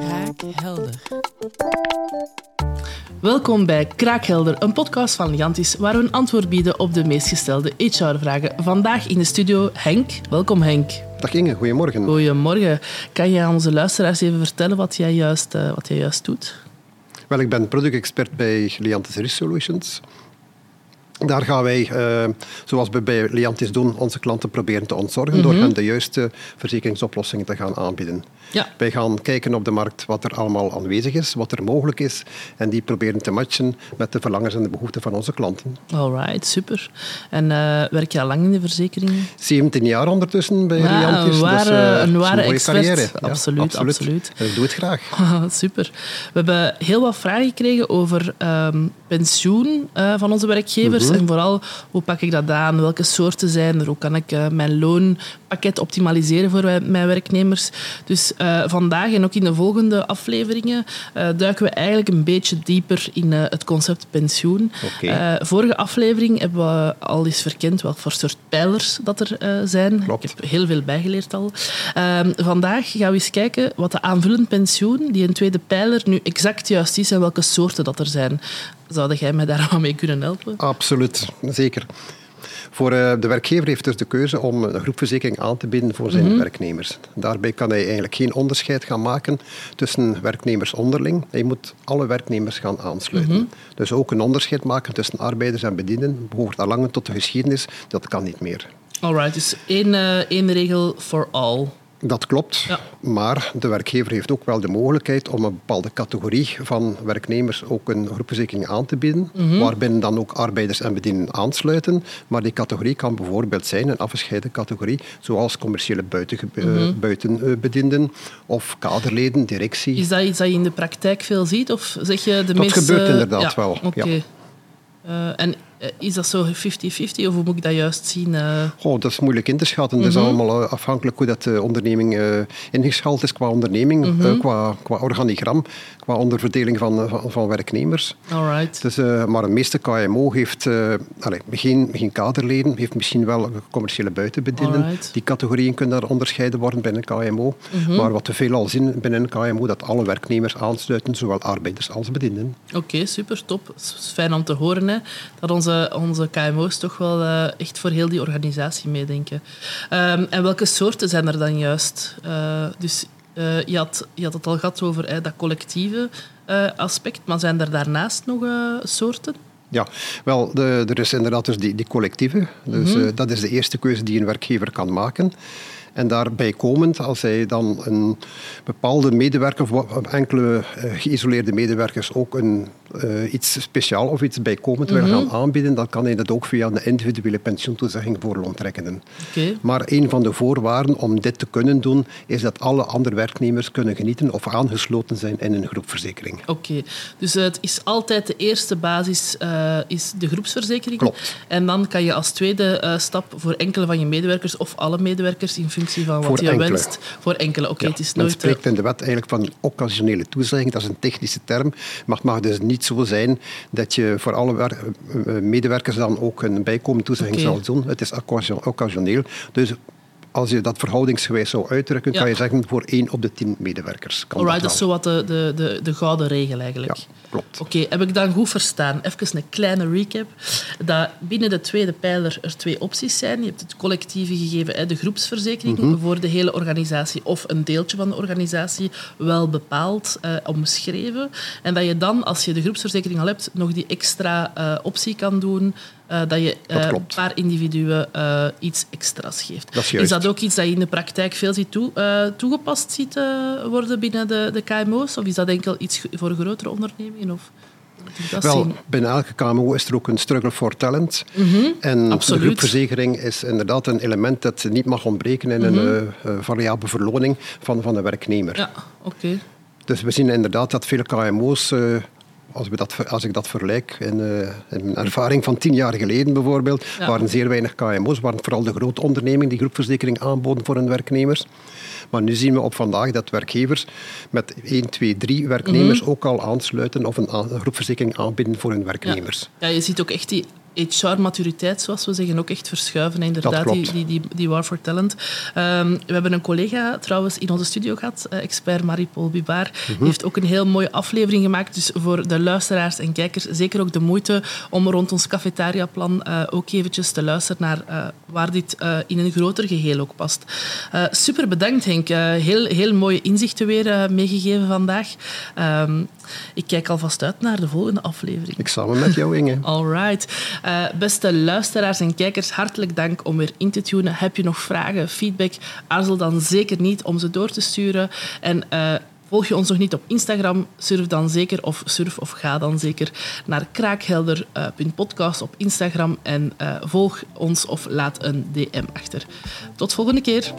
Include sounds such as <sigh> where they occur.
Kraakhelder. Welkom bij Kraakhelder, een podcast van Liantis waar we een antwoord bieden op de meest gestelde HR-vragen. Vandaag in de studio Henk. Welkom Henk. Dag Inge, goedemorgen. Goedemorgen. Kan je aan onze luisteraars even vertellen wat jij juist, uh, wat jij juist doet? Wel, ik ben productexpert bij Liantis Risk Solutions. Daar gaan wij, uh, zoals we bij Liantis doen, onze klanten proberen te ontzorgen mm -hmm. door hen de juiste verzekeringsoplossingen te gaan aanbieden. Ja. Wij gaan kijken op de markt wat er allemaal aanwezig is, wat er mogelijk is, en die proberen te matchen met de verlangens en de behoeften van onze klanten. Alright, super. En uh, werk je al lang in de verzekeringen? 17 jaar ondertussen bij ja, Liantis. Een ware, dus, uh, een ware een expert. Carrière. Ja, absoluut, absoluut. Ik doe het graag. <laughs> super. We hebben heel wat vragen gekregen over um, pensioen uh, van onze werkgevers. Mm -hmm. En vooral, hoe pak ik dat aan? Welke soorten zijn er? Hoe kan ik uh, mijn loonpakket optimaliseren voor mijn werknemers? Dus uh, vandaag en ook in de volgende afleveringen uh, duiken we eigenlijk een beetje dieper in het concept pensioen. Okay. vorige aflevering hebben we al eens verkend wat voor soort pijlers dat er zijn. Klopt. Ik heb heel veel bijgeleerd al. Ehm, vandaag gaan we eens kijken wat de aanvullend pensioen, die een tweede pijler, nu exact juist is en welke soorten dat er zijn. Zou jij mij daar wel mee kunnen helpen? Absoluut, zeker. Voor de werkgever heeft dus de keuze om een groepverzekering aan te bieden voor zijn mm -hmm. werknemers. Daarbij kan hij eigenlijk geen onderscheid gaan maken tussen werknemers onderling. Hij moet alle werknemers gaan aansluiten. Mm -hmm. Dus ook een onderscheid maken tussen arbeiders en bedienden behoort al lang tot de geschiedenis. Dat kan niet meer. Alright, dus één, uh, één regel for all. Dat klopt, ja. maar de werkgever heeft ook wel de mogelijkheid om een bepaalde categorie van werknemers ook een groepverzekering aan te bieden, mm -hmm. waarbinnen dan ook arbeiders en bedienden aansluiten. Maar die categorie kan bijvoorbeeld zijn een afgescheiden categorie, zoals commerciële buiten, mm -hmm. buitenbedienden of kaderleden, directie. Is dat iets dat je in de praktijk veel ziet? Of zeg je de dat meeste... gebeurt inderdaad ja, wel. Okay. Ja. Uh, en is dat zo 50-50 of hoe moet ik dat juist zien? Uh... Oh, dat is moeilijk in te schatten. Mm -hmm. is allemaal afhankelijk hoe dat de onderneming uh, ingeschaald is qua onderneming, mm -hmm. uh, qua, qua organigram, qua onderverdeling van, van, van werknemers. Alright. Dus, maar de meeste KMO heeft allez, geen, geen kaderleden, heeft misschien wel commerciële buitenbedienden. Alright. Die categorieën kunnen daar onderscheiden worden binnen een KMO. Mm -hmm. Maar wat we veel al zien binnen een KMO, dat alle werknemers aansluiten, zowel arbeiders als bedienden. Oké, okay, super, top. Het is fijn om te horen hè, dat onze onze, onze KMO's toch wel uh, echt voor heel die organisatie meedenken. Um, en welke soorten zijn er dan juist? Uh, dus uh, je, had, je had het al gehad over dat collectieve aspect, maar zijn er daarnaast nog soorten? Ja, wel, de, er is inderdaad dus die, die collectieve. Dus mm -hmm. dat is de eerste keuze die een werkgever kan maken. En daarbij komend, als hij dan een bepaalde medewerker of enkele uh, geïsoleerde medewerkers ook een, uh, iets speciaal of iets bijkomend mm -hmm. wil gaan aanbieden, dan kan hij dat ook via een individuele pensioentoezegging voor loontrekkenden. Okay. Maar een van de voorwaarden om dit te kunnen doen, is dat alle andere werknemers kunnen genieten of aangesloten zijn in een groepverzekering. Oké, okay. dus het is altijd de eerste basis uh, is de groepsverzekering. Klopt. En dan kan je als tweede stap voor enkele van je medewerkers of alle medewerkers in functie van wat voor je wenst. Voor enkele, oké. Okay, ja, het is men nooit... spreekt in de wet eigenlijk van occasionele toezegging. Dat is een technische term. Maar het mag dus niet zo zijn dat je voor alle medewerkers dan ook een bijkomende toezegging zal doen. Het is occasioneel. Dus als je dat verhoudingsgewijs zou uitdrukken, Ja. kan je zeggen voor één op de tien medewerkers. Kan Alright, dat is zo wat de, de, de, de gouden regel eigenlijk. Ja, klopt. Oké, heb ik dan goed verstaan? Even een kleine recap. Dat binnen de tweede pijler er twee opties zijn. Je hebt het collectieve gegeven, de groepsverzekering Mhm. voor de hele organisatie of een deeltje van de organisatie wel bepaald, eh, omschreven. En dat je dan, als je de groepsverzekering al hebt, nog die extra eh, optie kan doen. Eh, dat je Dat een paar individuen eh, iets extra's geeft. Dat is dat ook iets dat je in de praktijk veel ziet toe, toegepast ziet worden binnen de, de KMO's? Of is dat enkel iets voor grotere ondernemingen? Of, Wel, zien? binnen elke KMO is er ook een struggle for talent. En Mhm. Absoluut. de groepverzekering is inderdaad een element dat niet mag ontbreken in een eh, variabele verloning van, van de werknemer. Mhm. Ja, oké. Dus we zien inderdaad dat veel KMO's, als, we dat, als ik dat vergelijk, in, eh, in mijn ervaring van tien jaar geleden bijvoorbeeld, Ja. waren zeer weinig KMO's, waren vooral de grote ondernemingen die groepverzekering aanboden voor hun werknemers. Maar nu zien we op vandaag dat werkgevers met 1, 2, 3 werknemers Mhm. ook al aansluiten of een groepverzekering aanbieden voor hun werknemers. Ja, je ziet ook echt die HR-maturiteit, zoals we zeggen, ook echt verschuiven. Inderdaad, die, die, die, die, War for Talent. Ehm, we hebben een collega trouwens in onze studio gehad, uh, expert Marie-Paul Bibaar. Die mhm. heeft ook een heel mooie aflevering gemaakt. Dus voor de luisteraars en kijkers zeker ook de moeite om rond ons cafetaria-plan uh, ook eventjes te luisteren naar uh, waar dit in een groter geheel ook past. super bedankt Henk. heel, heel mooie inzichten weer meegegeven vandaag. Ehm, ik kijk alvast uit naar de volgende aflevering. Ik samen met jou, <laughs> Inge. All right. Uh, beste luisteraars en kijkers, hartelijk dank om weer in te tunen. Heb je nog vragen, feedback? Aarzel dan zeker niet om ze door te sturen. En uh, Volg je ons nog niet op Instagram? Surf dan zeker of surf of ga dan zeker naar kraakhelder.podcast op Instagram en volg ons of laat een DM achter. Tot volgende keer.